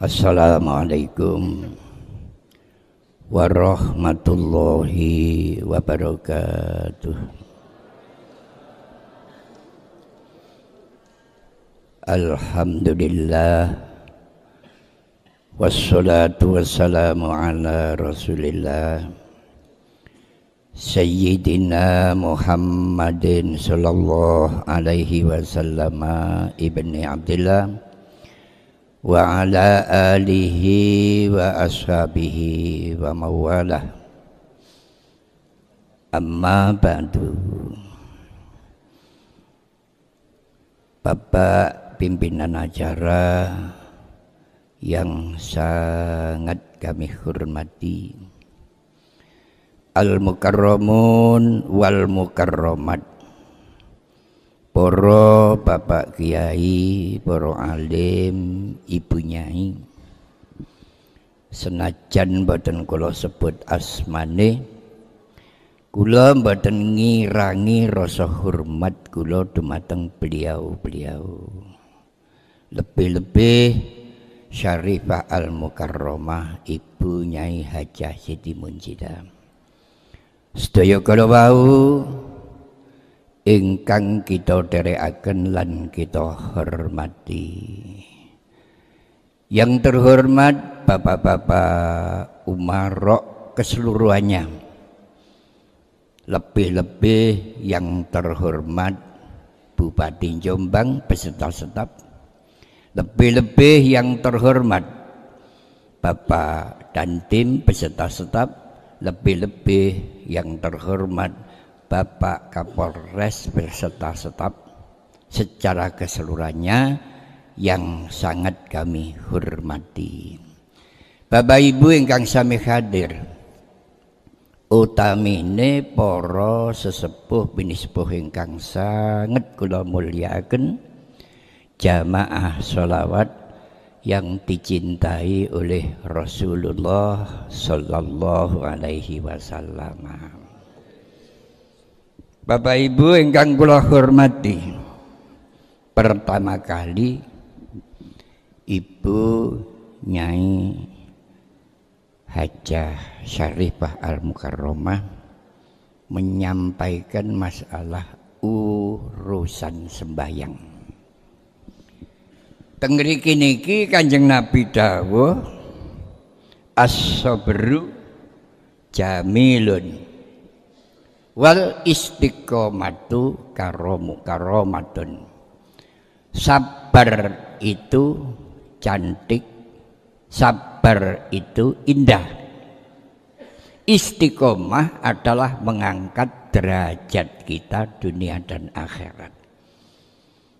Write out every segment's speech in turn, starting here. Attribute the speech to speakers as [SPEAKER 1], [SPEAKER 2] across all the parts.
[SPEAKER 1] Assalamualaikum warahmatullahi wabarakatuh. Alhamdulillah Wassalatu wassalamu ala rasulillah Sayyidina Muhammadin sallallahu alaihi wasallam ibni Abdullah wa ala alihi wa ashabihi wa Bapak pimpinan acara yang sangat kami hormati. Al-Mukarramun wal Poro Bapak Kiai, poro alim, Ibu Nyai. Senajan boten kula sebut asmane, kula boten ngirangi rasa hormat kula dumateng beliau-beliau. Lebih-lebih Syarifah Al-Mukarramah Ibu Nyai Hajah Siti Munjidah. Sedaya kala wau ingkang kita derekaken lan kita hormati. Yang terhormat Bapak-bapak Umarok keseluruhannya. Lebih-lebih yang terhormat Bupati Jombang beserta staf. Lebih-lebih yang terhormat Bapak dan tim beserta staf. Lebih-lebih yang terhormat Bapak Kapolres beserta staf secara keseluruhannya yang sangat kami hormati. Bapak Ibu ingkang sami hadir. Utamine para sesepuh bini sepuh ingkang sangat kula mulyakaken jamaah sholawat yang dicintai oleh Rasulullah sallallahu alaihi wasallam. Bapak Ibu ingkang kula hormati. Pertama kali Ibu Nyai Hajah Syarifah Al Mukarramah menyampaikan masalah urusan sembahyang. Tengriki niki Kanjeng Nabi dawuh as-sabru jamilun wal istiqomatu karomu karomatun. Sabar itu cantik sabar itu indah. Istiqomah adalah mengangkat derajat kita dunia dan akhirat.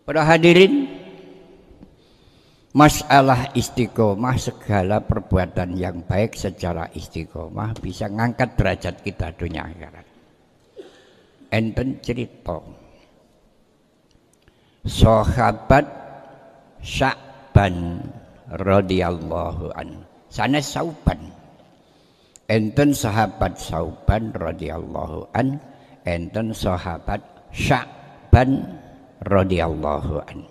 [SPEAKER 1] Para hadirin masalah istiqomah segala perbuatan yang baik secara istiqomah bisa mengangkat derajat kita dunia akhirat enten cerita. Sahabat Sya'ban radhiyallahu an. Sana Sauban enten sahabat Sauban radhiyallahu an. Enten sahabat Sya'ban radhiyallahu an.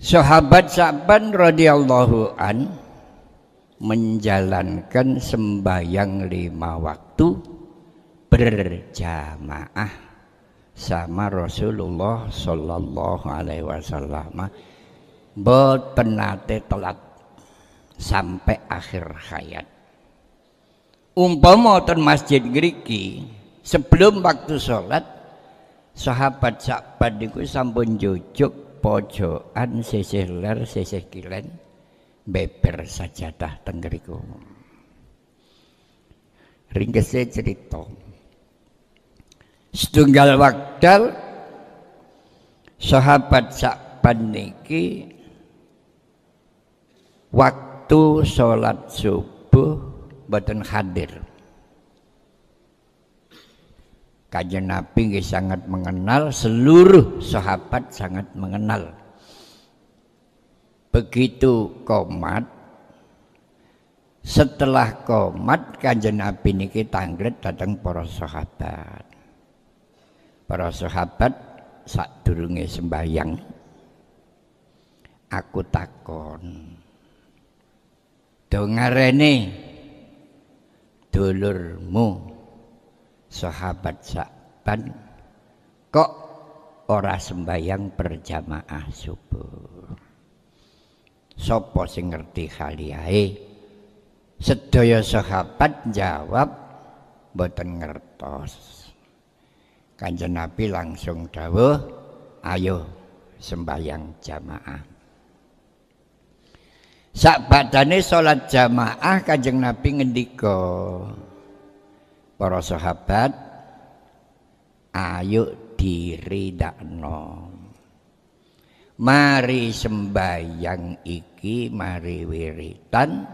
[SPEAKER 1] Sahabat Sya'ban radhiyallahu an menjalankan sembahyang lima waktu berjamaah sama Rasulullah Sallallahu Alaihi Wasallam boten nate telat sampai akhir hayat. Umpama wonten masjid ngriki sebelum waktu sholat sahabat sahabat niku sampun jujuk pojokan sisih ler sisih kilen beber sajadah tenggeriku. Ringkese cerita setunggal wakdal sahabat sakban niki waktu sholat subuh boten hadir. Kajian Nabi sangat mengenal seluruh sahabat sangat mengenal. Begitu komat setelah komat kanjeng Nabi niki tanggret datang para sahabat para sahabat sak durunge sembahyang. Aku takon do ngarene dulurmu sahabat Sa'ban kok ora sembayang berjamaah subuh? Sapa sing ngerti khaliyae sedaya sahabat jawab mboten ngertos Kanjeng Nabi langsung dawuh ayo sembayang jamaah. Sak badane salat jamaah Kanjeng Nabi ngendika para sahabat ayo diridakno. Mari sembayang iki mari wiritan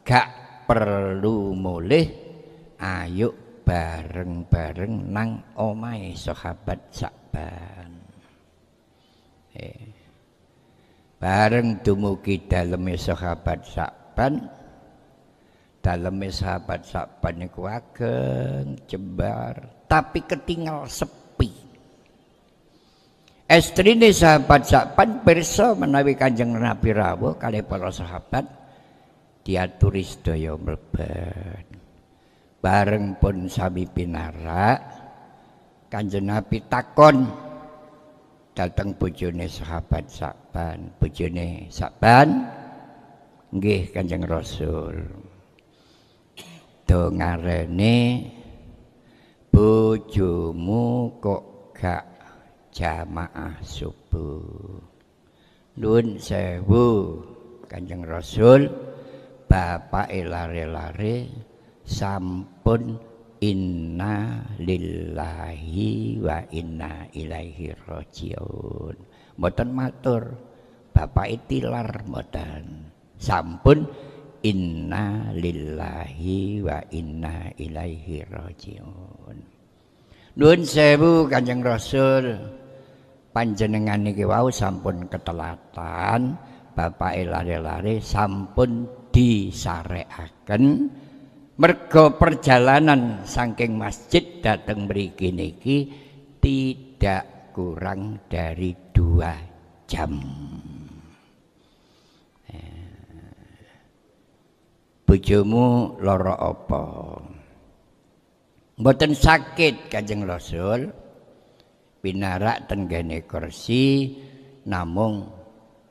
[SPEAKER 1] gak perlu mulih ayo bareng-bareng nang omahe sahabat sakban. Eh. Bareng dumugi daleme sahabat sakban. Daleme sahabat sakban niku ageng jembar tapi ketinggal sepi. Estrine sahabat sakban pirsa menawi Kanjeng Nabi rawuh kali para sahabat diaturi sedaya mlebet bareng pun sami pinarak Kanjeng Nabi takon. Datang bojone sahabat Sakban bojone Sakban. Nggih Kanjeng Rasul. Do ngarene bojomu kok gak jamaah subuh? Nun sewu Kanjeng Rasul. Bapak lare-lare sampun inna lillahi wa inna ilaihi rajiun. Mboten matur bapak tilar mboten. Sampun inna lillahi wa inna ilaihi rajiun. Nuwun sewu kanjeng rasul. Panjenengan niki wau sampun ketelatan bapak lare-lare sampun disarekaken mergo perjalanan saking masjid datang mriki niki tidak kurang dari dua jam. Eh, bojomu loro apa? Mboten sakit Kanjeng Rasul. Pinarak tenggene kursi namung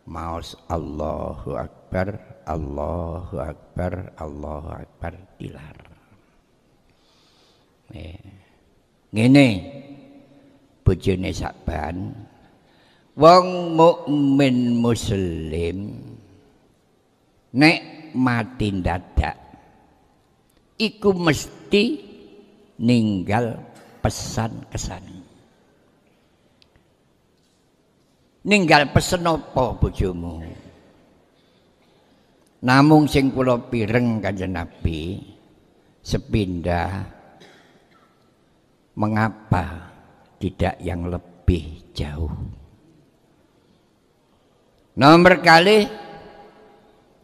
[SPEAKER 1] maos Allahu Akbar Allahu Akbar, Allahu Akbar dilar. Eh. Ngene bojone Saban wong mukmin muslim nek mati dadak iku mesti ninggal pesan kesan ninggal pesen apa bojomu Namung sing kula pireng Kanjeng Nabi sepindah mengapa tidak yang lebih jauh? Nomor kali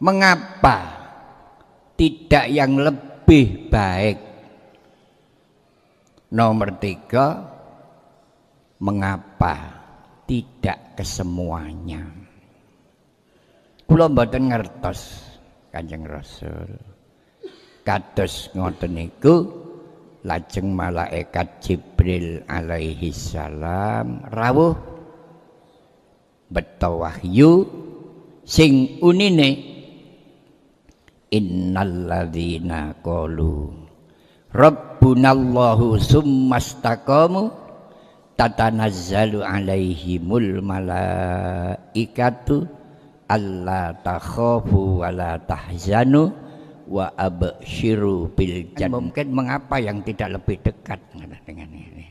[SPEAKER 1] mengapa tidak yang lebih baik? Nomor tiga mengapa tidak kesemuanya? Kula mboten ngertos Kanjeng Rasul. Kados ngoten niku lajeng malaikat Jibril alaihi salam rawuh beto wahyu sing unine innalladzina qalu rabbunallahu summastaqamu tatanazzalu alaihimul malaikatu Allah takhafu wa la tahzanu wa abshiru bil jannah. Mungkin mengapa yang tidak lebih dekat dengan ini.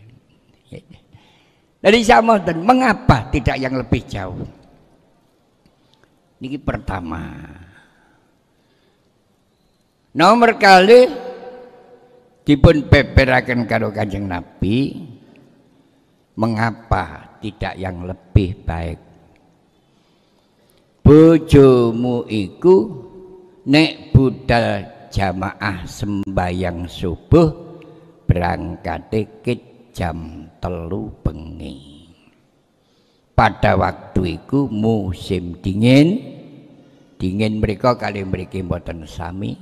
[SPEAKER 1] Dari sama dan mengapa tidak yang lebih jauh? Ini pertama. Nomor kali dipun beberaken karo Kanjeng Nabi mengapa tidak yang lebih baik bojomu iku nek budal jamaah sembayang subuh berangkat kit jam telu bengi. Pada waktu itu musim dingin. Dingin mereka kali mriki mboten sami.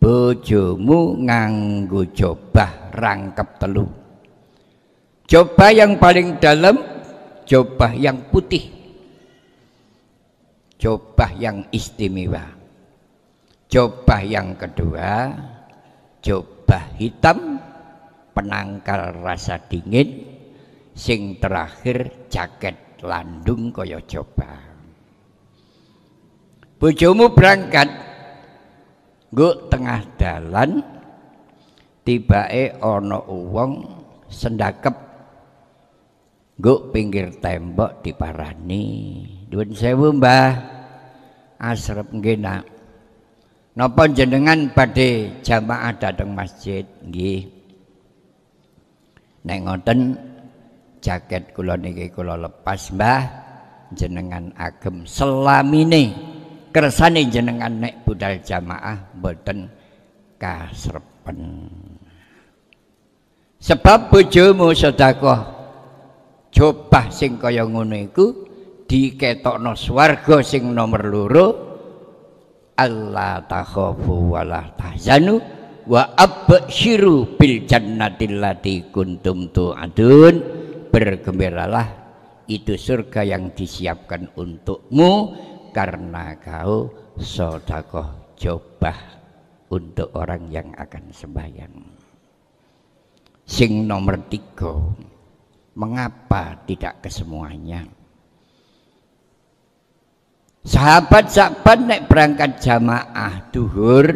[SPEAKER 1] Bojomu nganggo jobah rangkep telu. Coba yang paling dalam jobah yang putih jobah yang istimewa. Jobah yang kedua jobah hitam penangkal rasa dingin sing terakhir jaket landung kaya coba. Bojomu berangkat. Nggo tengah dalan tibake ana wong sendakep. Nggo pinggir tembok diparani nuwun sewu Mbah. Asrep nggih nak. Napa jenengan badhe jamaah dateng masjid? Nggih. Nek ngoten jaket kula niki kula lepas Mbah. Jenengan agem selamine. Kersane jenengan nek budal jamaah mboten kasrepen. Sebab bojomu sedekah jobah sing kaya ngono iku diketokno swarga sing nomor loro Allah takhafu wala tahzanu wa absyiru bil jannatil lati kuntum tu'adun. Bergembiralah itu surga yang disiapkan untukmu karena kau sodakoh jobah untuk orang yang akan sembahyang. Sing nomor tiga mengapa tidak kesemuanya sahabat-sahabat naik berangkat jamaah duhur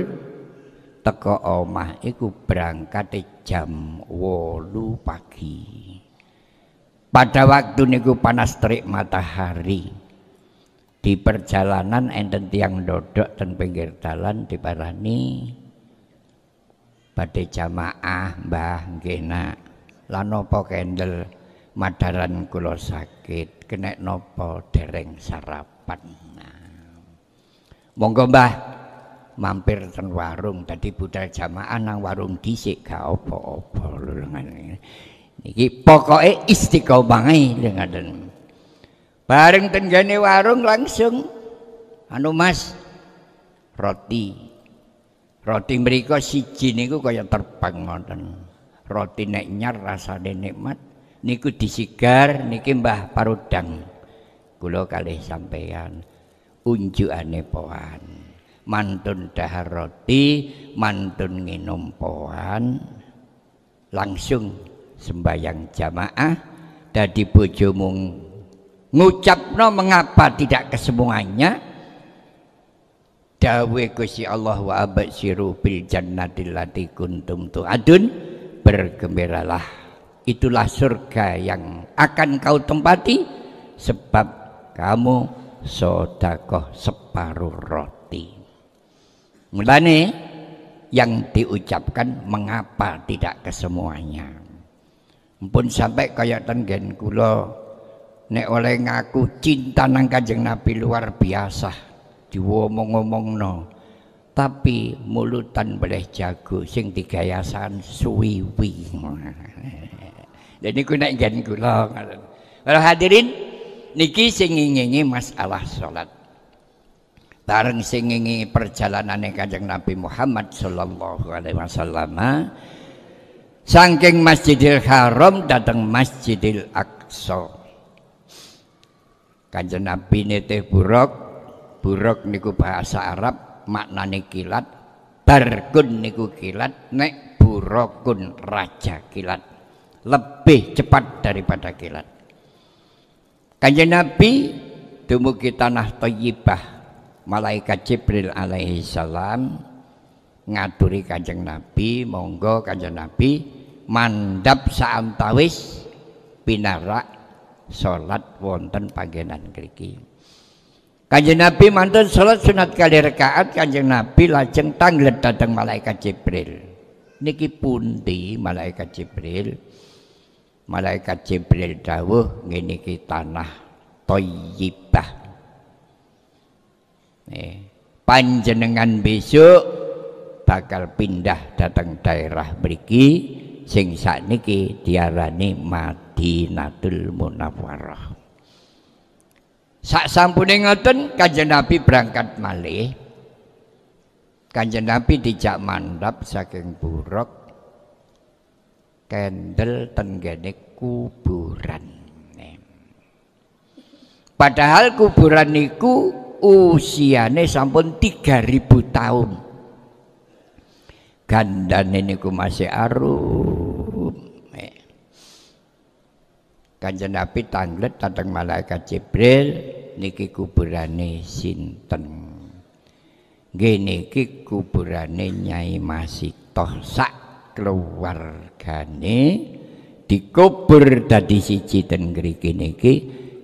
[SPEAKER 1] teko omah iku berangkat jam wolu pagi. Pada waktu niku panas terik matahari. Di perjalanan enten tiang dodok dan pinggir jalan diparani pada jamaah mbah gena lanopo kendel? Madaran kulo sakit kena nopo dereng sarapan. Monggo mbah mampir ten warung tadi budal jamaah nang warung disik gak opo-opo Iki pokoknya istiqomah dengan Bareng tenggane warung langsung anu Mas roti. Roti mereka siji niku kaya terbang ngoten. Roti nek nyar rasane nikmat niku disigar niki Mbah Parudang. Kula kalih sampeyan unjukane poan. Mantun dahar roti, mantun nginum poan. Langsung sembayang jamaah dadi bojomu ngucapno mengapa tidak kesemuanya dawe Gusti Allah wa absyiru bil jannatil lati kuntum tu'adun bergembiralah itulah surga yang akan kau tempati sebab kamu sodakoh separuh roti. Mulane yang diucapkan mengapa tidak kesemuanya pun sampai kaya tenggen kula nek oleh ngaku cinta nang Kanjeng Nabi luar biasa diwomong-omongno. Tapi mulutan boleh jago sing digayasan suwiwi. Dan niku nek nggen kula kalau hadirin niki sing ngingi masalah salat bareng sing ngingi perjalanane Kanjeng Nabi Muhammad sallallahu alaihi wasallam Saking Masjidil Haram datang Masjidil Aqsa. Kanjeng Nabi nete buruk, buruk niku bahasa Arab, maknane kilat. Barkun niku kilat, nek burukun raja kilat. Lebih cepat daripada kilat. Kanjeng Nabi dumugi tanah Thayyibah. Malaikat Jibril alaihi salam ngaduri Kanjeng Nabi, monggo Kanjeng Nabi mandap saantawis pinarak salat wonten panggenan mriki Kanjeng Nabi mantun salat sunat kali rakaat Kanjeng Nabi lajeng tanglet datang malaikat Jibril niki pundi malaikat Jibril malaikat Jibril dawuh ngene iki tanah Thayyibah eh, panjenengan besok bakal pindah datang daerah mriki sing sakniki diarani Madinatul Munawwarah. sak sampune ngoten Kanjeng Nabi berangkat malih Kanjeng Nabi dijak mandap saking buruk kendel tenggene kuburan Padahal kuburan niku usiane sampun 3000 tahun. Gandane niku masih arum. Kanjeng Nabi tanglet datang malaikat Jibril niki kuburane sinten. Nggih niki kuburane Nyai Masitoh sak keluargane dikubur dadi siji ten ngriki niki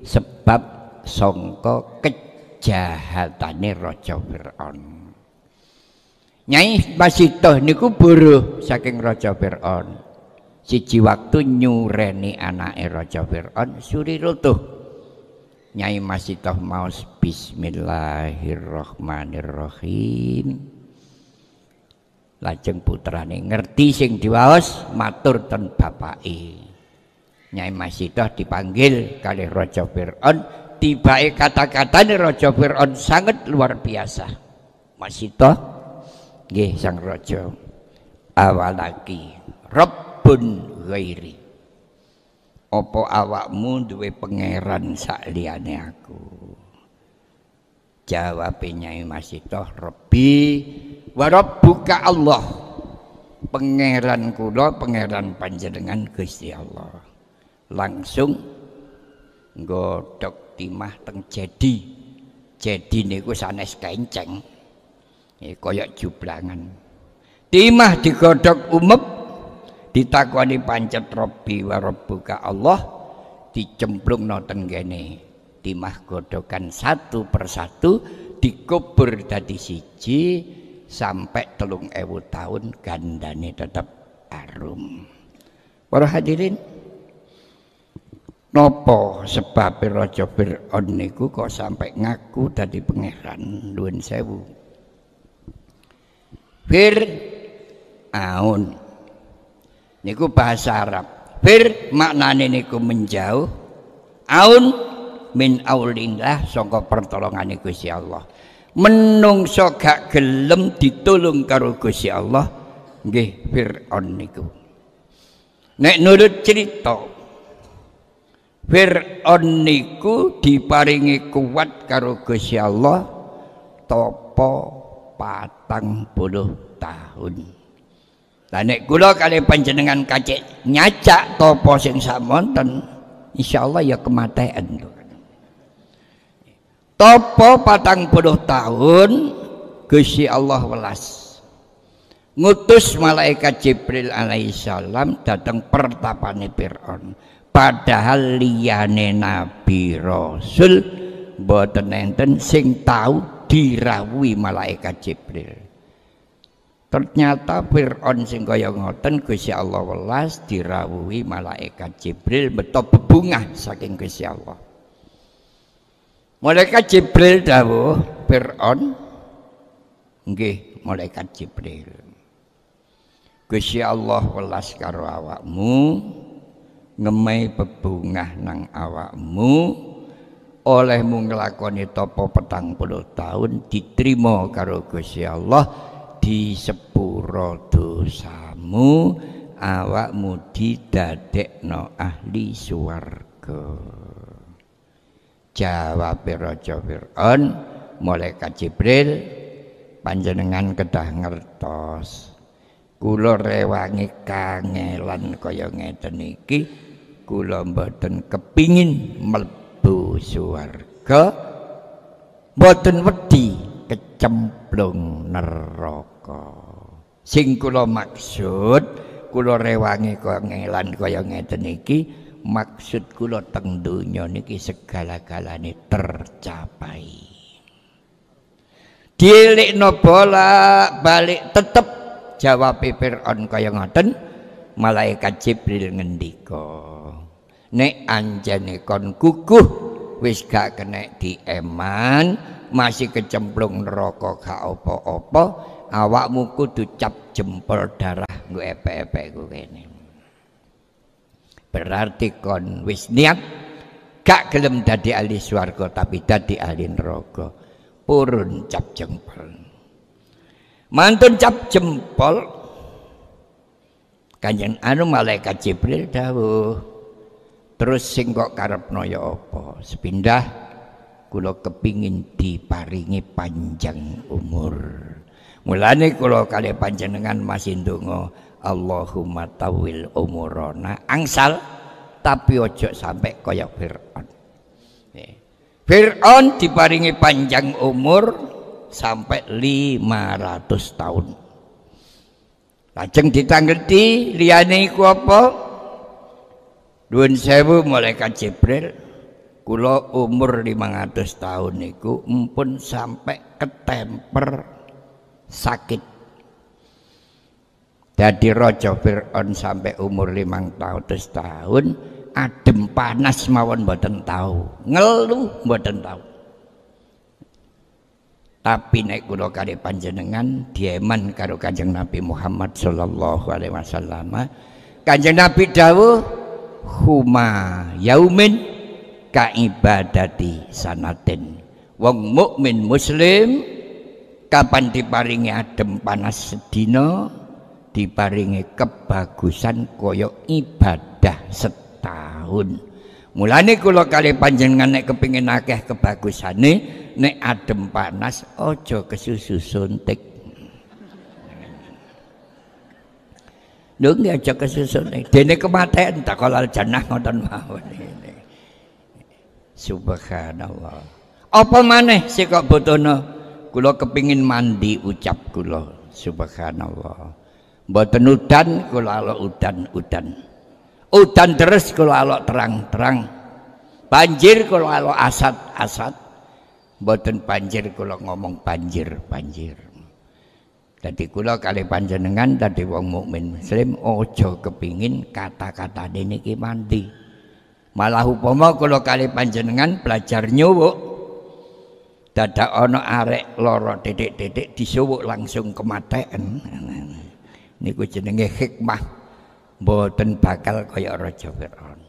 [SPEAKER 1] sebab sangka kejahatane raja Firaun. Nyai Masitoh niku buruh saking raja Firaun. Siji waktu nyureni anake raja Firaun suri rutuh Nyai Masitoh maus bismillahirrahmanirrahim lajeng putrane ngerti sing diwaos matur ten bapake. Nyai Masitoh dipanggil kali raja Firaun. Tibae kata-katane raja Firaun sangat luar biasa. Masitoh nggih sang raja. Awalaki Rob rabbun ghairi. Apa awakmu duwe pangeran sak aku? Jawab Nyai Masitoh Rabbi wa rabbuka Allah. Pangeran kula pangeran panjenengan Gusti Allah. Langsung nggodhok timah teng jedi. Jedi niku sanes kenceng. Kaya jublangan. Timah digodhok umep ditakwani pancet Robbi wa Rabbuka Allah dicemplung noten gene timah godokan satu persatu dikubur dadi siji sampai telung ewu tahun gandane tetap arum. Para hadirin nopo sebab Raja Fir'aun niku kok sampai ngaku dadi pangeran? Nuwun sewu. Fir'aun. Niku bahasa Arab. Fir maknane niku menjauh. Aun min aulillah saka pertolongane Gusti Allah menungso gak gelem ditulung karo Gusti Allah nggih Fir'aun niku nek nurut cerita Fir'aun niku diparingi kuat karo Gusti Allah topo patang puluh tahun Lah nek kula kali panjenengan kacik nyacak topo sing samonten insyaallah ya kematian. Topo patang puluh tahun Gusti Allah welas. Ngutus malaikat Jibril alaihissalam datang pertapane Fir'aun. Padahal liyane nabi rasul mboten enten sing tahu dirawuhi malaikat Jibril. Ternyata Fir'aun sing kaya ngoten Gusti Allah welas dirawuhi malaikat Jibril beto bebungah saking Gusti Allah. Malaikat Jibril dawuh Fir'aun nggih malaikat Jibril. Gusti Allah welas karo awakmu ngemai bebungah nang awakmu olehmu nglakoni topo petang puluh tahun diterima karo Gusti Allah di sepuro dosamu awakmu didadekno ahli swarga jawab Raja Fir'aun malaikat Jibril panjenengan kedah ngertos. Kula rewangi kangelan kaya ngeten iki kula mboten kepingin mlebu swarga mboten wedi kecemplung neraka. Sing kula maksud kula rewangi kangelan kaya ngeten iki maksud kula teng donya niki segala-galane tercapai. Dilekno bola balik tetep jawab Fir'aun kaya ngoten malaikat Jibril ngendika nek anjane kon kukuh wis gak kena dieman masih kecemplung neraka gak apa-apa awakmu kudu cap jempol darah nggo epe-epe ku kene berarti kon wis niat gak gelem dadi ahli swarga tapi dadi ahli neraka. Purun cap jempol. Mantun cap jempol. Kanjeng anu malaikat Jibril dawuh terus sing kok karepno ya apa? Sepindah kula kepingin diparingi panjang umur. Mulane kula kali panjenengan masih ndonga Allahumma tawil umurona. Angsal tapi ojo sampai kaya Fir'aun. Fir'aun diparingi panjang umur sampai 500 tahun. Lajeng ditanggeti liyane iku apa? Nuwun sewu malaikat Jibril. Kula umur 500 tahun niku empun sampai ketemper sakit jadi Raja Fir'aun sampai umur limang tahun tahun adem panas mawon mboten tahu. Ngeluh mboten tahu. Tapi naik kula kali panjenengan dieman karo Kanjeng Nabi Muhammad sallallahu alaihi wasallam. Kanjeng Nabi dawuh huma yaumin ka ibadati sanatin. Wong mukmin muslim kapan diparingi adem panas sedina diparingi kebagusan koyo ibadah setahun mulane kula kali panjenengan nek kepingin akeh kebagusane nek adem panas ojo kesusu suntik Lho nggih aja kesusu nek dene tak kalau jannah ngoten mawon Subhanallah. Apa maneh sih kok butuhno? Kula kepingin mandi ucap kula. Subhanallah. Mboten udan kula alok udan-udan. Udan terus kula alok terang-terang. Banjir kula alok asat-asat. Mboten banjir kula ngomong banjir-banjir. Jadi kula kali panjenengan tadi wong mukmin muslim ojo kepingin kata-kata niki mandi. Malah upama kula kali panjenengan belajar nyuwuk dadak ana arek loro titik-titik disuwuk langsung kematean niku jenenge hikmah. Mboten bakal kaya raja Firaun.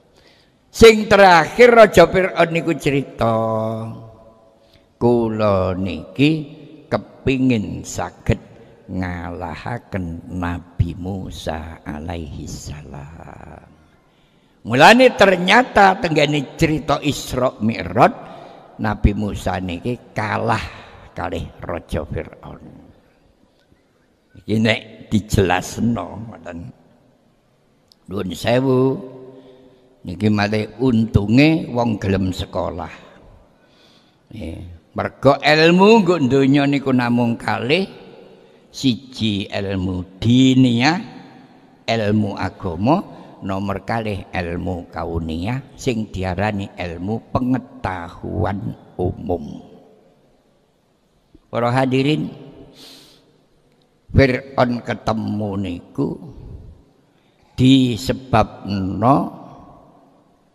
[SPEAKER 1] Sing terakhir raja Firaun niku cerita kula niki kepingin saged ngalahaken Nabi Musa alaihi salam. Mulane ternyata tenggane cerita Isra Mi'raj Nabi Musa niki kalah kalih raja Firaun. Iki nek dijelasno ngoten. Nuwun sewu niki malih untunge wong gelem sekolah. Nggih mergo ilmu nggo donya niku namung kalih siji ilmu diniyah ilmu agama nomor kalih ilmu kauniyah sing diarani ilmu pengetahuan umum. Para hadirin Fir'aun ketemu niku disebabno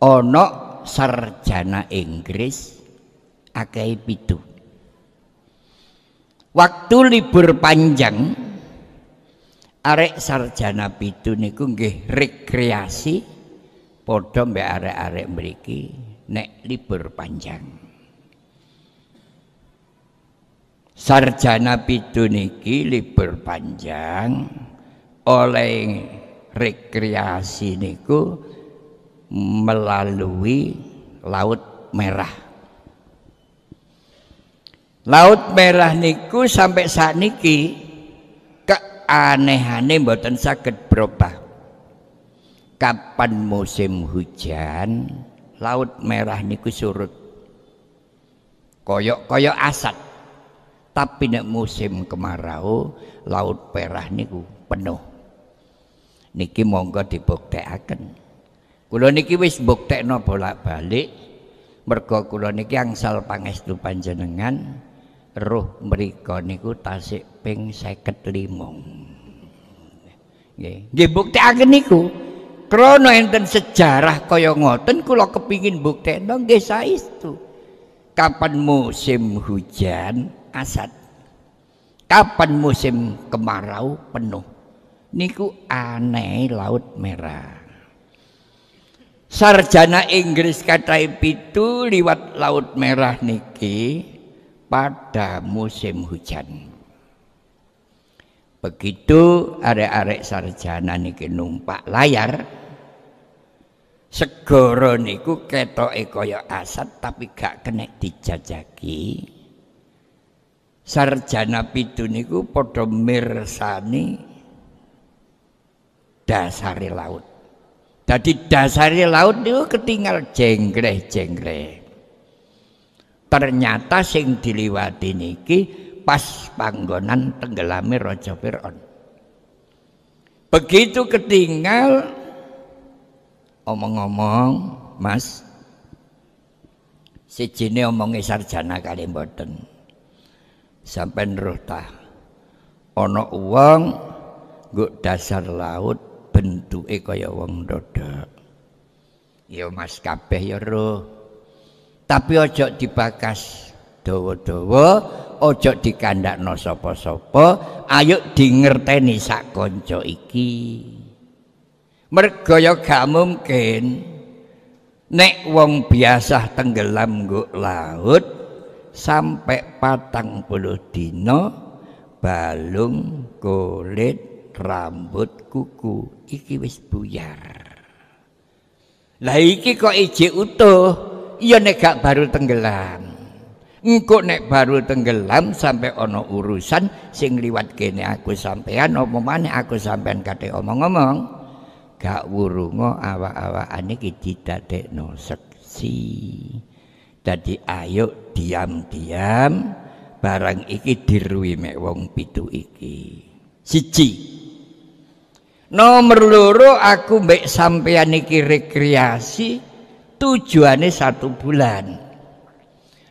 [SPEAKER 1] ana sarjana Inggris akeh pitu. Waktu libur panjang arek sarjana pitu niku nggih rekreasi padha mbek arek-arek mriki nek libur panjang. Sarjana pitu niki libur panjang. Oleh rekreasi niku melalui laut merah. Laut merah niku sampai saat niki keanehane mboten saged berubah. Kapan musim hujan laut merah niku surut. Koyok-koyok asat tapi nek musim kemarau laut perah niku penuh. Niki monggo dibuktekaken kula niki wis buktekno bolak-balik. Mergo kula niki angsal pangestu panjenengan roh mriku niku tasik ping 55 nggih nggih buktekaken niku. Krana enten sejarah kaya ngoten kula kepingin buktekno nggih saestu kapan musim hujan asad. Kapan musim kemarau penuh? Niku aneh laut merah. Sarjana Inggris kata pitu liwat laut merah niki pada musim hujan. Begitu arek-arek sarjana niki numpak layar segoro niku ketoke kaya asat tapi gak kena dijajaki sarjana pitu niku padha mirsani dasari laut. Jadi dasari laut itu ketinggal jenggreh-jenggreh. Ternyata sing diliwati niki pas panggonan tenggelami Raja Fir'aun. Begitu ketinggal omong-omong mas sijine omongi sarjana kali mboten sampai roh tah. Ana wong dasar laut bentuke kaya wong dodok ya mas kabeh ya roh tapi ojo dibakas dawa-dawa ojo dikandakno sapa-sapa ayo dingerteni sak kanca iki. Mergo ya gak mungkin. Nek wong biasa tenggelam nggo laut sampai patang puluh dino balung kulit rambut kuku. Iki wis buyar. Lah iki kok ije utuh? Iya nek gak baru tenggelam. Engko nek baru tenggelam sampai ono urusan sing liwat kene aku sampean apa maneh aku sampean kate omong-omong? Gak wurungo awak-awakane iki didadekno seksi. Dadi ayo diam-diam barang iki diruwi mek wong pitu iki siji Nomor loro aku mbek sampeyan iki rekreasi tujuannya satu bulan.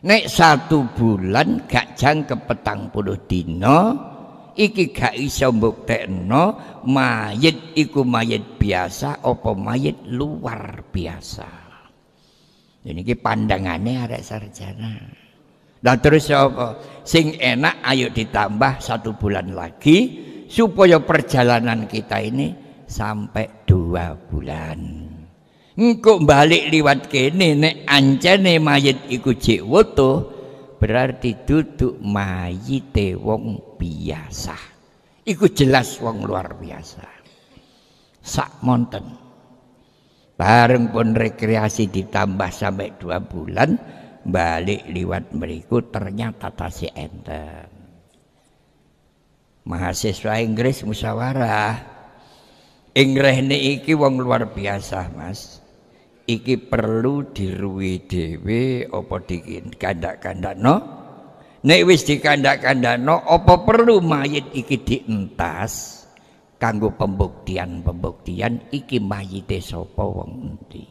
[SPEAKER 1] Nek satu bulan gak ke petang puluh dino iki gak iso mbuktekno mayit iku mayit biasa apa mayit luar biasa. Ini ki pandangannya arek sarjana. Lah terus apa? Sing enak ayo ditambah satu bulan lagi supaya perjalanan kita ini sampai dua bulan. Engkau balik liwat kene nek ancene mayit iku jek berarti duduk mayite wong biasa. Iku jelas wong luar biasa. Sak monten. Bareng pun rekreasi ditambah sampai dua bulan, balik liwat meriku ternyata tasih enten. Mahasiswa Inggris musyawarah. Inggris iki wong luar biasa mas. Iki perlu diruwi dhewe apa dikandak-kandakno? Nek wis dikandak-kandakno apa perlu mayit iki dientas kanggo pembuktian-pembuktian iki mayite sapa wong endi?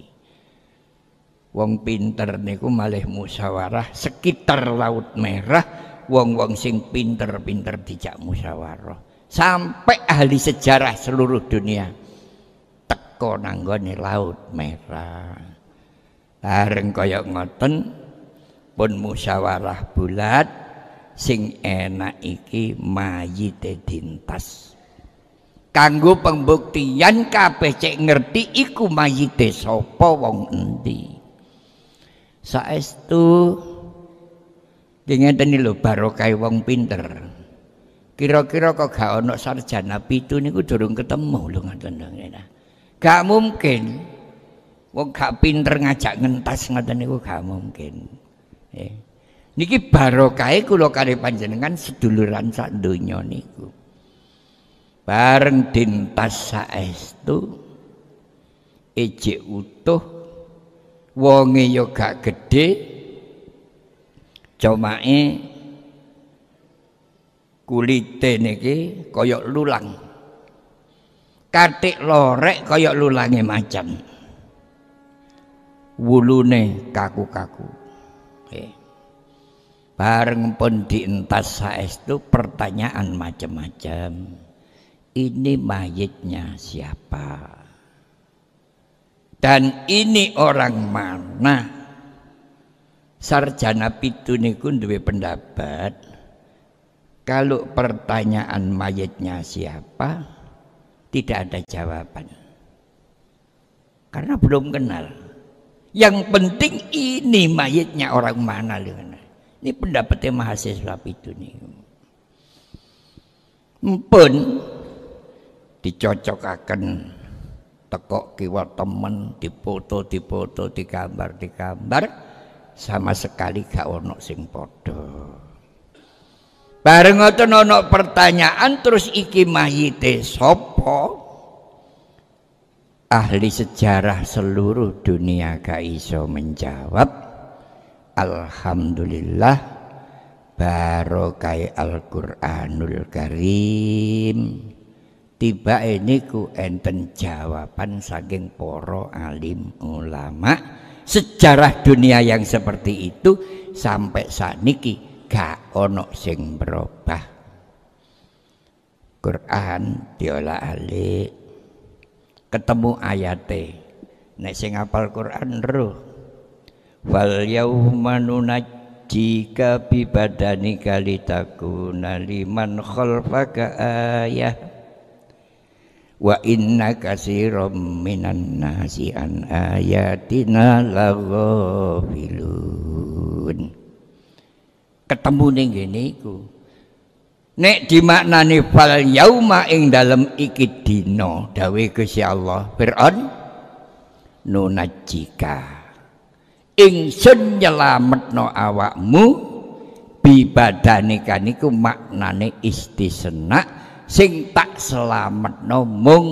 [SPEAKER 1] Wong pinter niku malih musyawarah sekitar laut merah wong-wong sing pinter-pinter dijak musyawarah sampai ahli sejarah seluruh dunia teko nanggone laut merah. Bareng kaya ngoten pun musyawarah bulat sing enak iki mayite dintas kanggo pembuktian kabeh cek ngerti iku mayite sapa wong endi saestu Ngeten lho barokah wong pinter. Kira-kira kok gak ono sarjana pitu niku durung ketemu lho ngoten Gak mungkin. Wong gak pinter ngajak ngentas ngoten niku gak mungkin. Eh. Niki barokah kula kali panjenengan seduluran sak donya niku. Bareng dintas saestu ejek utuh wonge yo gak gedhe Comake kulite niki kaya lulang. Katik lorek kaya lulange macan. Wulune kaku-kaku. Eh. Bareng pun dientas saestu pertanyaan macam-macam. Ini mayitnya siapa? Dan ini orang mana? sarjana pitu niku duwe pendapat kalau pertanyaan mayatnya siapa tidak ada jawaban karena belum kenal yang penting ini mayatnya orang mana ini pendapatnya mahasiswa itu nih pun dicocokaken. Tekok kiwa temen dipoto dipoto digambar digambar sama sekali gak ono sing padha. Bareng ngoten ono pertanyaan terus iki mayite sapa? Ahli sejarah seluruh dunia gak iso menjawab. Alhamdulillah barokai Al-Qur'anul Karim tiba ini ku enten jawaban saking poro alim ulama. Sejarah dunia yang seperti itu sampai saat niki gak ono sing berubah. Quran diolah alik. Ketemu ayate. Nek sing apal Quran roh. Wal yauma jika bibadani kali takuna liman khalfaka ayah wa inna kasirom minan nasi an ayatina laghafilun. Ketemu ning ngene iku. Nek dimaknani fal yauma ing dalem iki dina dawe Gusti Allah Fir'aun nunajika ingsun nyelametno awakmu bibadanika niku maknane istisna sing tak selametno mung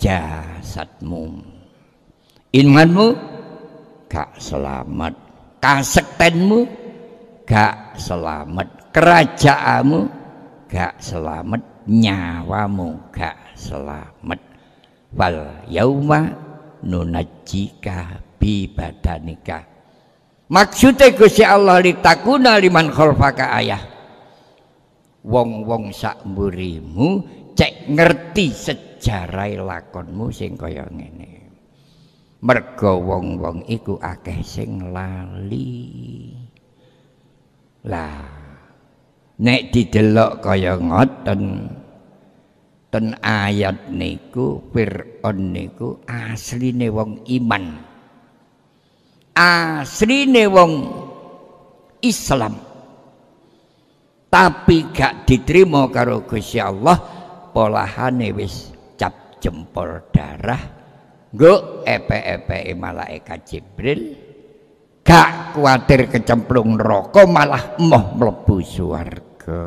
[SPEAKER 1] jasadmu. Imanmu gak selamat. Kasektenmu gak selamat. Kerajaanmu gak selamat. Nyawamu gak selamat. Wal yauma nunajika bi badanika. Maksudnya Gusti Allah litakuna liman khalfaka ayah wong-wong sak mburimu cek ngerti sejarah lakonmu sing kaya ngene. Mergo wong-wong iku akeh sing lali. Lah nek didelok kaya ngoten ten ayat niku Fir'aun niku asline wong iman. Asline wong Islam tapi gak diterima karo Gusti Allah polahane wis cap jempol darah. Nggo epe-epe malaikat Jibril. Gak kuatir kecemplung neraka malah emoh mlebu swarga.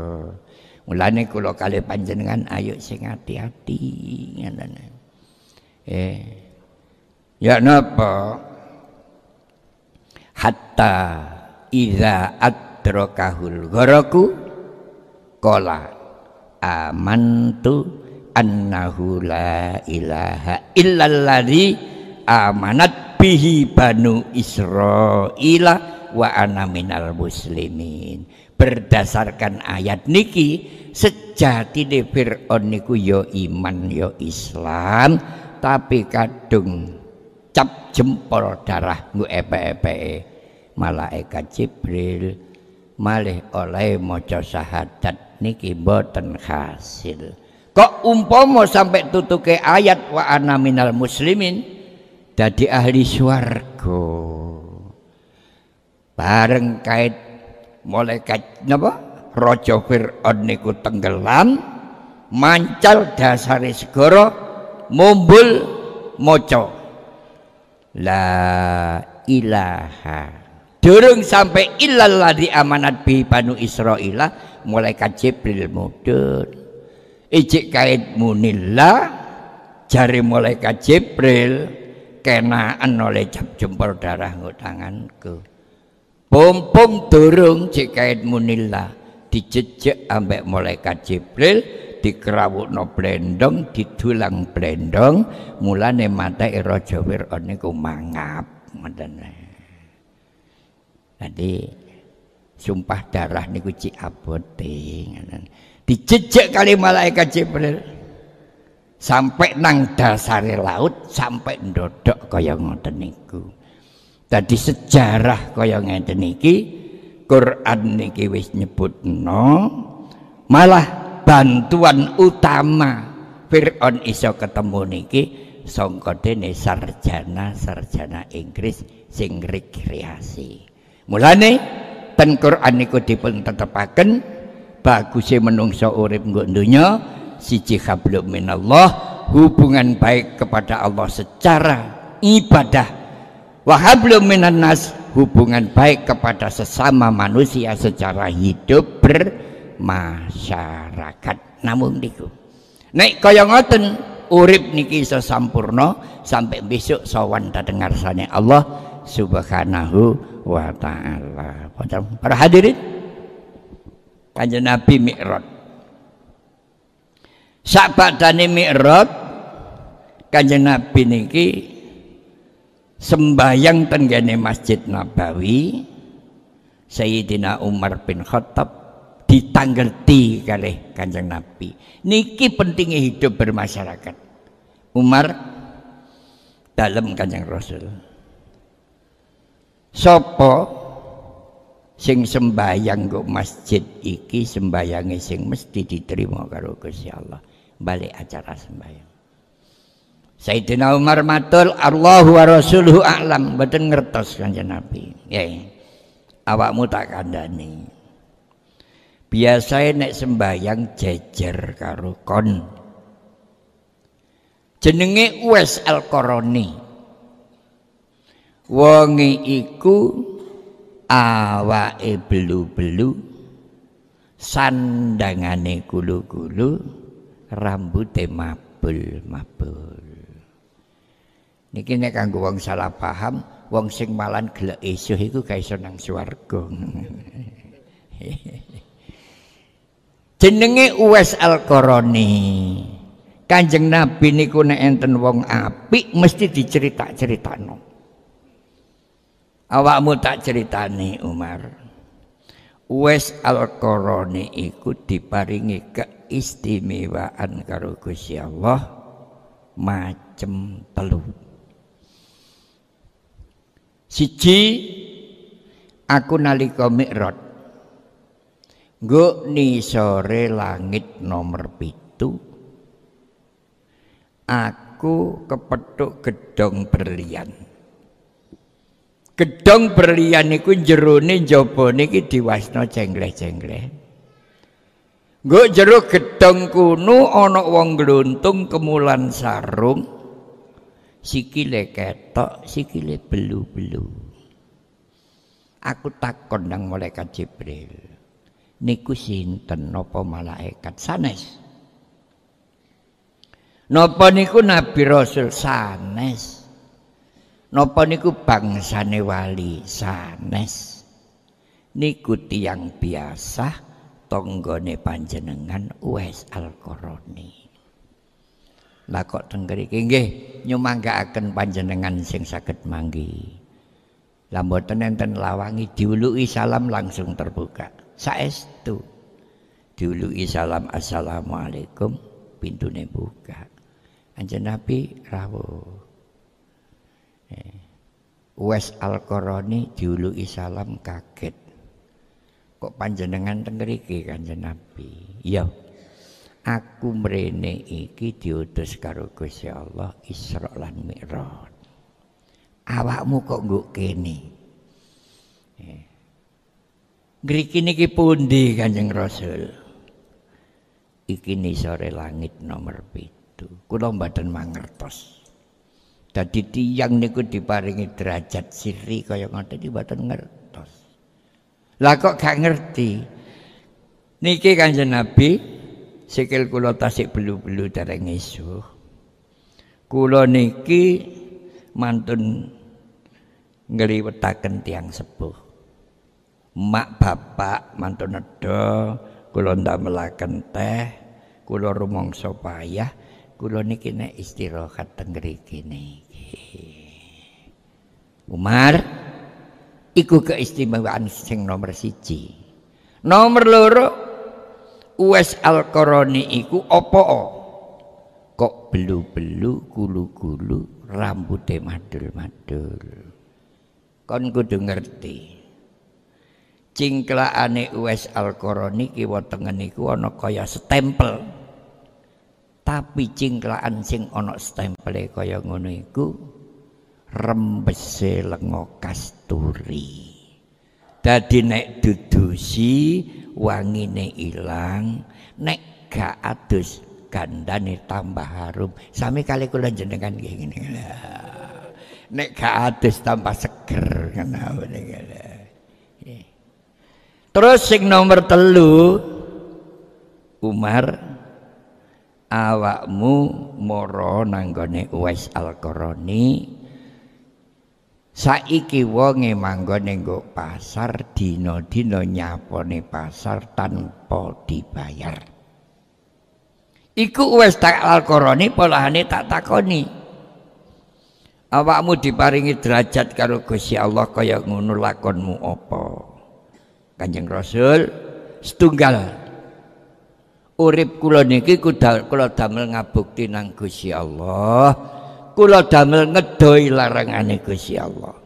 [SPEAKER 1] Mulane kula kali panjenengan ayo sing hati-hati ngoten. Eh ya napa? Hatta iza adrokahul gharaku qala amantu annahu la ilaha illalladzi amanat bihi banu israila wa ana minal muslimin. Berdasarkan ayat niki sejati de Fir'aun niku yo ya iman yo ya Islam tapi kadung cap jempol darah nggo epe-epe. Malaikat Jibril malih oleh maca syahadat niki boten hasil kok umpomo sampai tutuke ayat wa ana minal muslimin dadi ahli swarga. Bareng kait malaikat napa? Raja Fir'aun niku tenggelam mancal dasare segara mumbul maca la ilaha. Durung sampai illallah di amanat bi banu Israila malaikat Jibril mudun ijik kait munillah jari malaikat Jibril kenaan oleh cap jempol darah ngutanganku pom pom durung cik kait munillah dijejek ambek malaikat Jibril dikerawukno blendong didulang blendong mulane mata raja Firaun niku mangap ngoten. Jadi sumpah darah niku cik abote dijejek kali malaikat Jibril. Sampai nang dasare laut sampai ndodok kaya ngoten niku. Tadi sejarah kaya ngeten iki Quran niki wis nyebutno malah bantuan utama Fir'aun iso ketemu niki sangka dene sarjana-sarjana Inggris sing rekreasi. Mulane ten Quran niku dipun tetepaken. Baguse menungso urip nggo donya siji hablum minallah hubungan baik kepada Allah secara ibadah. Wahablum minan nas hubungan baik kepada sesama manusia secara hidup bermasyarakat. Namun niku. Nek kaya ngoten urip niki iso sampurna sampai besok sawan dengar sane Allah subhanahu wa taala para hadirin kanjeng Nabi Mi'raj sak badane Mi'raj kanjeng Nabi niki sembayang tenggene Masjid Nabawi Sayyidina Umar bin Khattab ditanggerti kali Kanjeng Nabi. Niki pentingnya hidup bermasyarakat. Umar dalam Kanjeng Rasul. Sopo sing sembayang go masjid iki sembayange sing mesti diterima karo Gusti Allah. Balik acara sembayang. Sayyidina Umar matul Allahu wa rasuluhu a'lam mboten ngertos Kanjeng Nabi. Ya. Awakmu tak kandhani. Biasanya nek sembayang jejer karo kon. Jenenge Uwais Al-Qarani. Wonge iku awake belu-belu sandangane gulu-gulu rambute mabul-mabul. Niki nek kanggo wong salah paham, wong sing malan gelek isuh iku ga iso nang swarga. Jenenge Uwais Al-Qarani. Kanjeng Nabi niku nek enten wong apik mesti diceritak-critakno. Awakmu tak ceritani Umar. Uwais Al-Qarani iku diparingi keistimewaan karo Gusti Allah macem telu. Siji aku nalika Mi'raj. Nggo sore langit nomor pitu. Aku kepethuk gedong berlian. Gedong berlian iku jerone jabane iki diwasna cengleh-cengleh. Nggo jero gedong kuno ana wong gluntung kemulan sarung. Sikile ketok, sikile belu-belu. Aku takon nang malaikat Jibril. Niku sinten napa malaikat sanes? Napa niku Nabi Rasul sanes? Napa niku bangsane wali sanes? Niku tiang biasa tonggone panjenengan Uwais Al-Qarani. Lah kok teng mriki nggih nyumanggaaken panjenengan sing saged manggi. Lah mboten enten lawangi diuluki salam langsung terbuka. Saestu diuluki salam assalamualaikum pintune buka. Anjen Nabi rawuh. Wes Al-Qarani diuluki salam kaget. Kok panjenengan teng mriki Kanjeng Nabi? Iya. aku mrene iki diutus karo Gusti Allah Isra lan Mi'raj. Awakmu kok nggo kene? Eh. Ngriki niki pundi Kanjeng Rasul? Iki sore langit nomor pitu. Kula mboten mangertos. Dadi tiyang niku diparingi derajat siri kaya ngoten iki mboten ngertos. Lah kok gak ngerti? Niki Kanjeng Nabi sikil kula tasik belu-belu dereng isuh. Kula niki mantun ngliwetaken tiang sepuh. Mak bapak mantun nedha kula ndamelaken teh, kula rumangsa payah, kula niki nek istirahat teng mriki niki. Umar iku keistimewaan sing nomor siji. Nomor loro Uwais Al-Qarani iku apa? Kok belu-belu, gulu-gulu, rambutnya madul-madul. Kon kudu ngerti. Cingklaane Uwais Al-Qarani kiwa tengen iku ana kaya stempel. Tapi cingklaan sing ana stempele kaya ngono iku rembese lenga kasturi. Dadi nek dudusi wangine ilang nek gak adus gandane tambah harum. Sami kali kula jenengan ngene. Nek gak adus tambah seger ngono terus sing nomor telu Umar awakmu moro nanggone Uwais Al-Qarani. Saiki wonge manggone nggo pasar dina-dina nyapone pasar tanpa dibayar. Iku Uwais Al-Qarani polahane tak takoni. Awakmu diparingi derajat karo Gusti Allah kaya ngono lakonmu apa? Kanjeng Rasul setunggal urip kula niki kula damel ngabukti nang Gusti Allah. Kula damel ngedoi larangane Gusti Allah.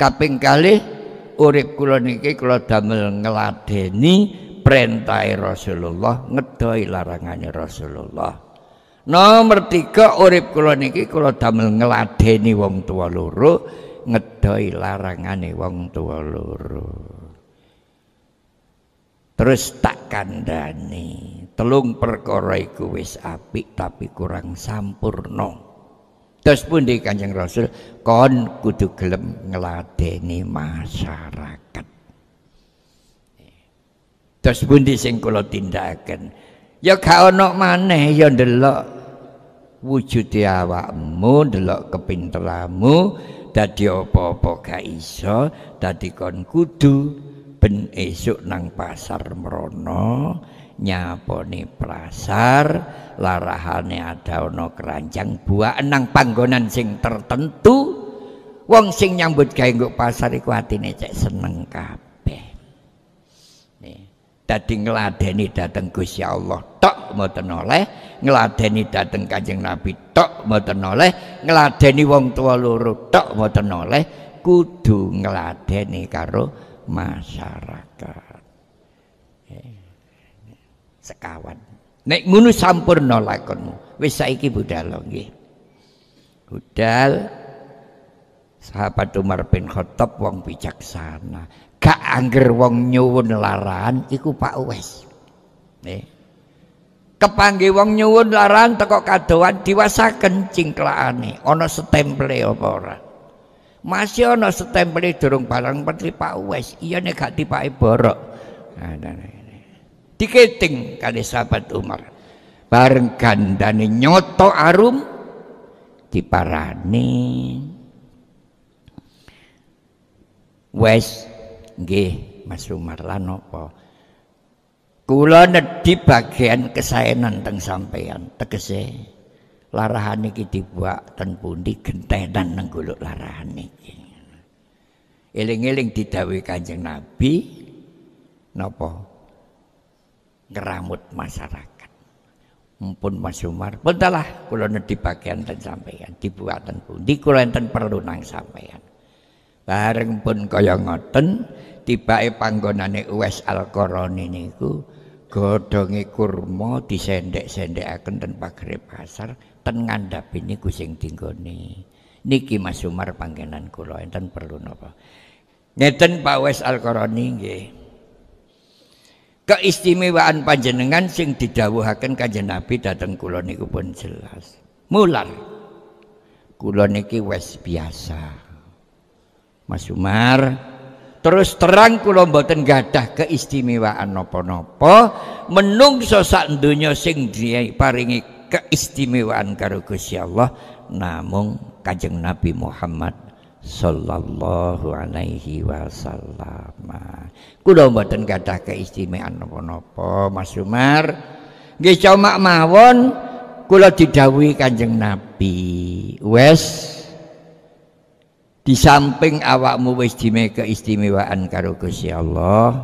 [SPEAKER 1] Kaping kalih urip kula niki kula damel ngladeni perintah Rasulullah ngedoi larangane Rasulullah. Nomor tiga urip kula niki kula damel ngladeni wong tua loro ngedoi larangane wong tua loro terus tak kandani telung perkara iku wis apik tapi kurang sampurno terus pun di kanjeng rasul? Kon kudu gelem ngeladeni masyarakat. Terus pun di sing kula tindakan ya gak ono maneh ya ndelok wujud awakmu ndelok kepinteranmu dadi apa-apa gak iso dadi kon kudu ben esuk nang pasar merono nyaponi pasar larahane ada ono keranjang buah nang panggonan sing tertentu. Wong sing nyambut gawe nggo pasar iku atine cek seneng kabeh. Nih dadi ngladeni dateng Gusti Allah tok mboten oleh ngladeni dateng Kanjeng Nabi tok mboten oleh ngladeni wong tua loro tok mboten oleh kudu ngladeni karo masyarakat. Sekawan. Nek ngono sampurna lakonmu. Wis saiki budal nggih. Budal. Sahabat Umar bin Khattab wong bijaksana. Gak angger wong nyuwun laran iku Pak Uwais. Nih kepangge wong nyuwun laran teko kadoan diwasaken cingklakane. Ana stemple apa ora masih ana stempel durung barang menteri Pak Wes iya nek gak dipake borok. Nah, nah, nah, diketing kali sahabat Umar. Bareng gandane nyoto arum diparani. Wes nggih Mas Umar lan apa? Kula nedhi bagian kesaenan teng sampean tegese larahan iki dibuak ten pundi? Gentenan nang golek larahan iki. Eling-eling didhawuhi Kanjeng Nabi napa? Ngeramut masyarakat. Mumpun Mas Umar. Bentalah kula nedhi bagian ten sampeyan. Dibuat ten pundi? Kula enten perlu nang sampeyan. Bareng pun kaya ngoten tibake panggonane Uwais Al-Qarani niku godhonge kurma disendek-sendekaken ten pagere pasar ten ngandhapi niku sing dinggone niki Mas Umar panggenan kula enten perlu napa? Ngeten Pak Wes Al-Qarani nggih. Keistimewaan panjenengan sing didhawuhaken Kanjeng Nabi dhateng kula niku pun jelas. Mular kula niki wis biasa. Mas Umar terus terang kula mboten gadah keistimewaan napa-napa menungso sak donya sing paringi keistimewaan karo Gusti Allah namung Kanjeng Nabi Muhammad sallallahu alaihi wasallam. Kula mboten gadah keistimewaan napa-napa Mas Umar. Nggih cuma mawon kula didhawuhi Kanjeng Nabi. Wes di samping awakmu wis dime keistimewaan karo Gusti Allah,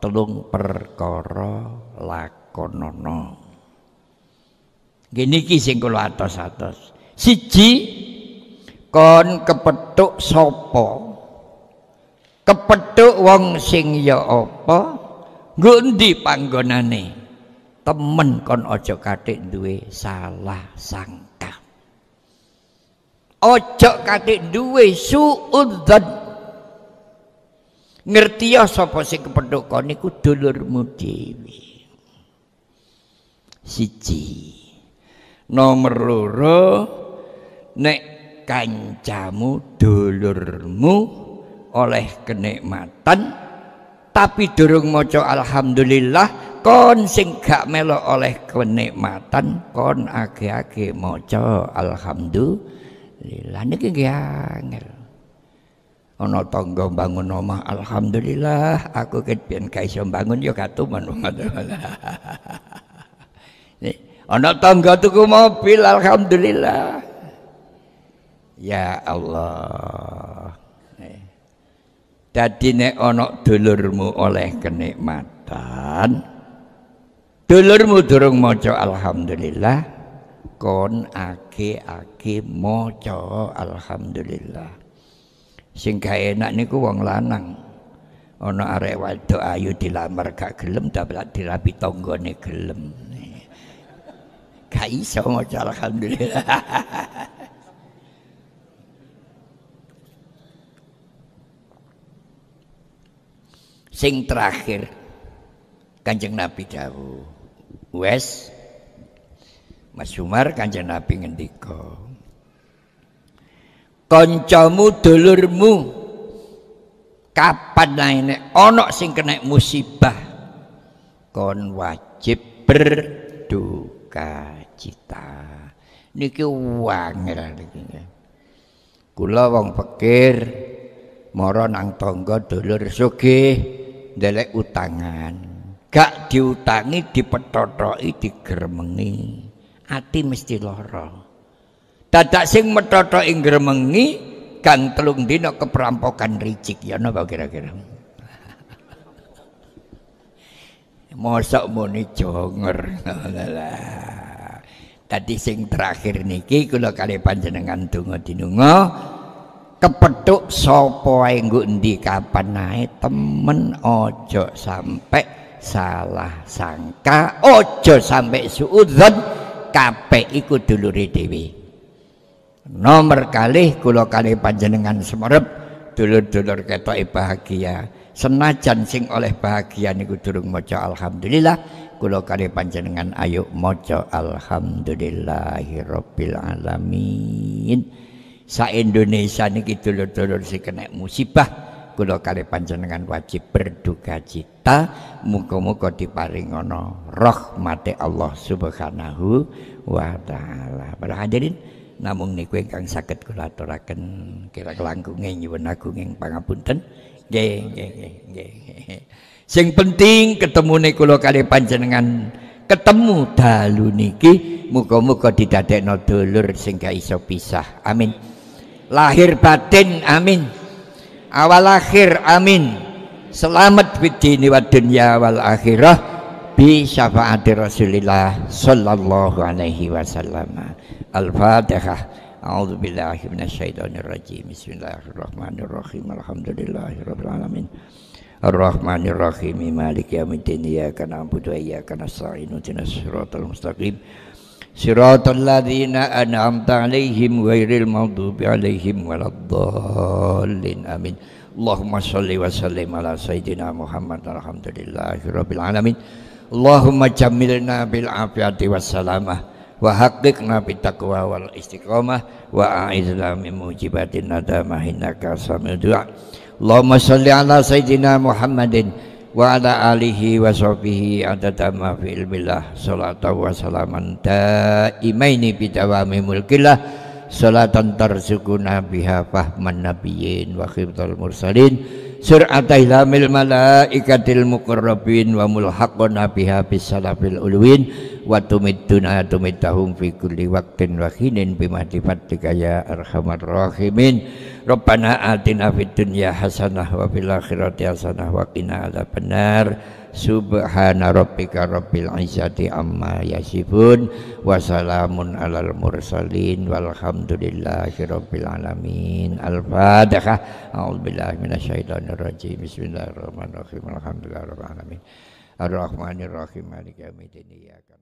[SPEAKER 1] telung perkara lakonono. Gini ki sing kula atos-atos. Siji kon kepethuk sapa? Kepethuk wong sing ya apa? Nggo endi panggonane? temen kon ojo katik duwe salah sangka ojo katik duwe suudzon ngerti ya sapa sing kepethuk kon niku dulurmu dhewe siji nomor loro nek kancamu dulurmu oleh kenikmatan tapi durung maca alhamdulillah kon sing gak melo oleh kenikmatan kon age-age maca alhamdulillah. Niki nggih angel. Ana tangga bangun omah alhamdulillah aku ket ben gak iso bangun ya katuman ana tangga tuku mobil alhamdulillah. Ya Allah. Dadi nek ana dulurmu oleh kenikmatan dulurmu durung maca alhamdulillah kon ake-ake maca alhamdulillah. Sing enak niku wong lanang. Ana arek wadok ayu dilamar gak gelem dapat dirapi tanggane gelem gak iso maca alhamdulillah. Sing terakhir Kanjeng Nabi dawuh. Wes Mas Umar Kanjeng Nabi ngendika kancamu dulurmu kapan naine ana sing kena musibah kon wajib berduka cita. Niki wangel niki kula wong pikir mara nang tangga dulur sugih ndelek utangan. Gak diutangi dipetotoki digremengi. Ati mesti lara. Dadak sing metotoki gremengi kan telung dina keperampokan ricik. Ya napa kira-kira? Mosok muni jonger tadi sing terakhir niki kula kali panjenengan donga dinunga kepethuk sapa wae nggo endi kapan nae temen ojo sampai salah sangka ojo sampai suudzon kabeh iku dulure dhewe. Nomor kali kula kali panjenengan semerep dulur-dulur ketoke bahagia. Senajan sing oleh bahagia niku durung maca alhamdulillah kula kali panjenengan ayo maca alhamdulillahirabbil alamin sa Indonesia niki dulur-dulur si kena musibah kula kali panjenengan wajib berduka cita muga-muga diparing ana rahmate Allah Subhanahu wa taala. Para hadirin namung niku ingkang saged kula aturaken kira kelangkunge nyuwun agung ing pangapunten. Nggih nggih nggih. Sing penting ketemu kula kali panjenengan ketemu dalu niki muga-muga didadekno dulur sing gak iso pisah. Amin lahir batin amin awal akhir amin selamat fitini wa dunya wal akhirah bi syafaati rasulillah sallallahu alaihi wasallam al-fatihah A'udzu billahi minasyaitonir rajim. Bismillahirrahmanirrahim. Alhamdulillahirabbil alamin. Ar-Rahmanir Rahim. Maliki yaumiddin. Iyyaka na'budu wa iyyaka nasta'in. Ihdinas siratal mustaqim. Siratal ladzina an'amta 'alaihim ghairil maghdubi 'alaihim waladdallin. Amin. Allahumma shalli wa sallim ala sayyidina Muhammad alhamdulillahi rabbil alamin. Allahumma jammilna bil afiyati was salamah wa haqqiqna bit taqwa wal istiqamah wa a'izna min mujibatin nadamah innaka du'a. Allahumma shalli ala sayyidina Muhammadin wa ala alihi wa sahbihi adada ma fi ilmillah salatu wa salaman daimaini bidawami mulkillah salatan tarzukuna biha fahman nabiyyin wa khibtal mursalin sur'ata ilamil malaikatil muqarrabin wa mulhaqna biha bisalafil ulwin wa tumidduna tumiddahum fi kulli waqtin wa khinin bimahdi fadlika ya arhamar rahimin. Rabbana atina fid dunya hasanah wa fil akhirati hasanah wa qina adzabannar Subhana rabbika rabbil izzati amma yasifun wa salamun alal mursalin walhamdulillahi rabbil alamin. Al-Fatihah. A'udzu billahi minasyaitonir rajim Bismillahirrahmanirrahim. Alhamdulillahirabbil alamin Ar-Rahmanir Rahim Maliki yaumiddin. Iyyaka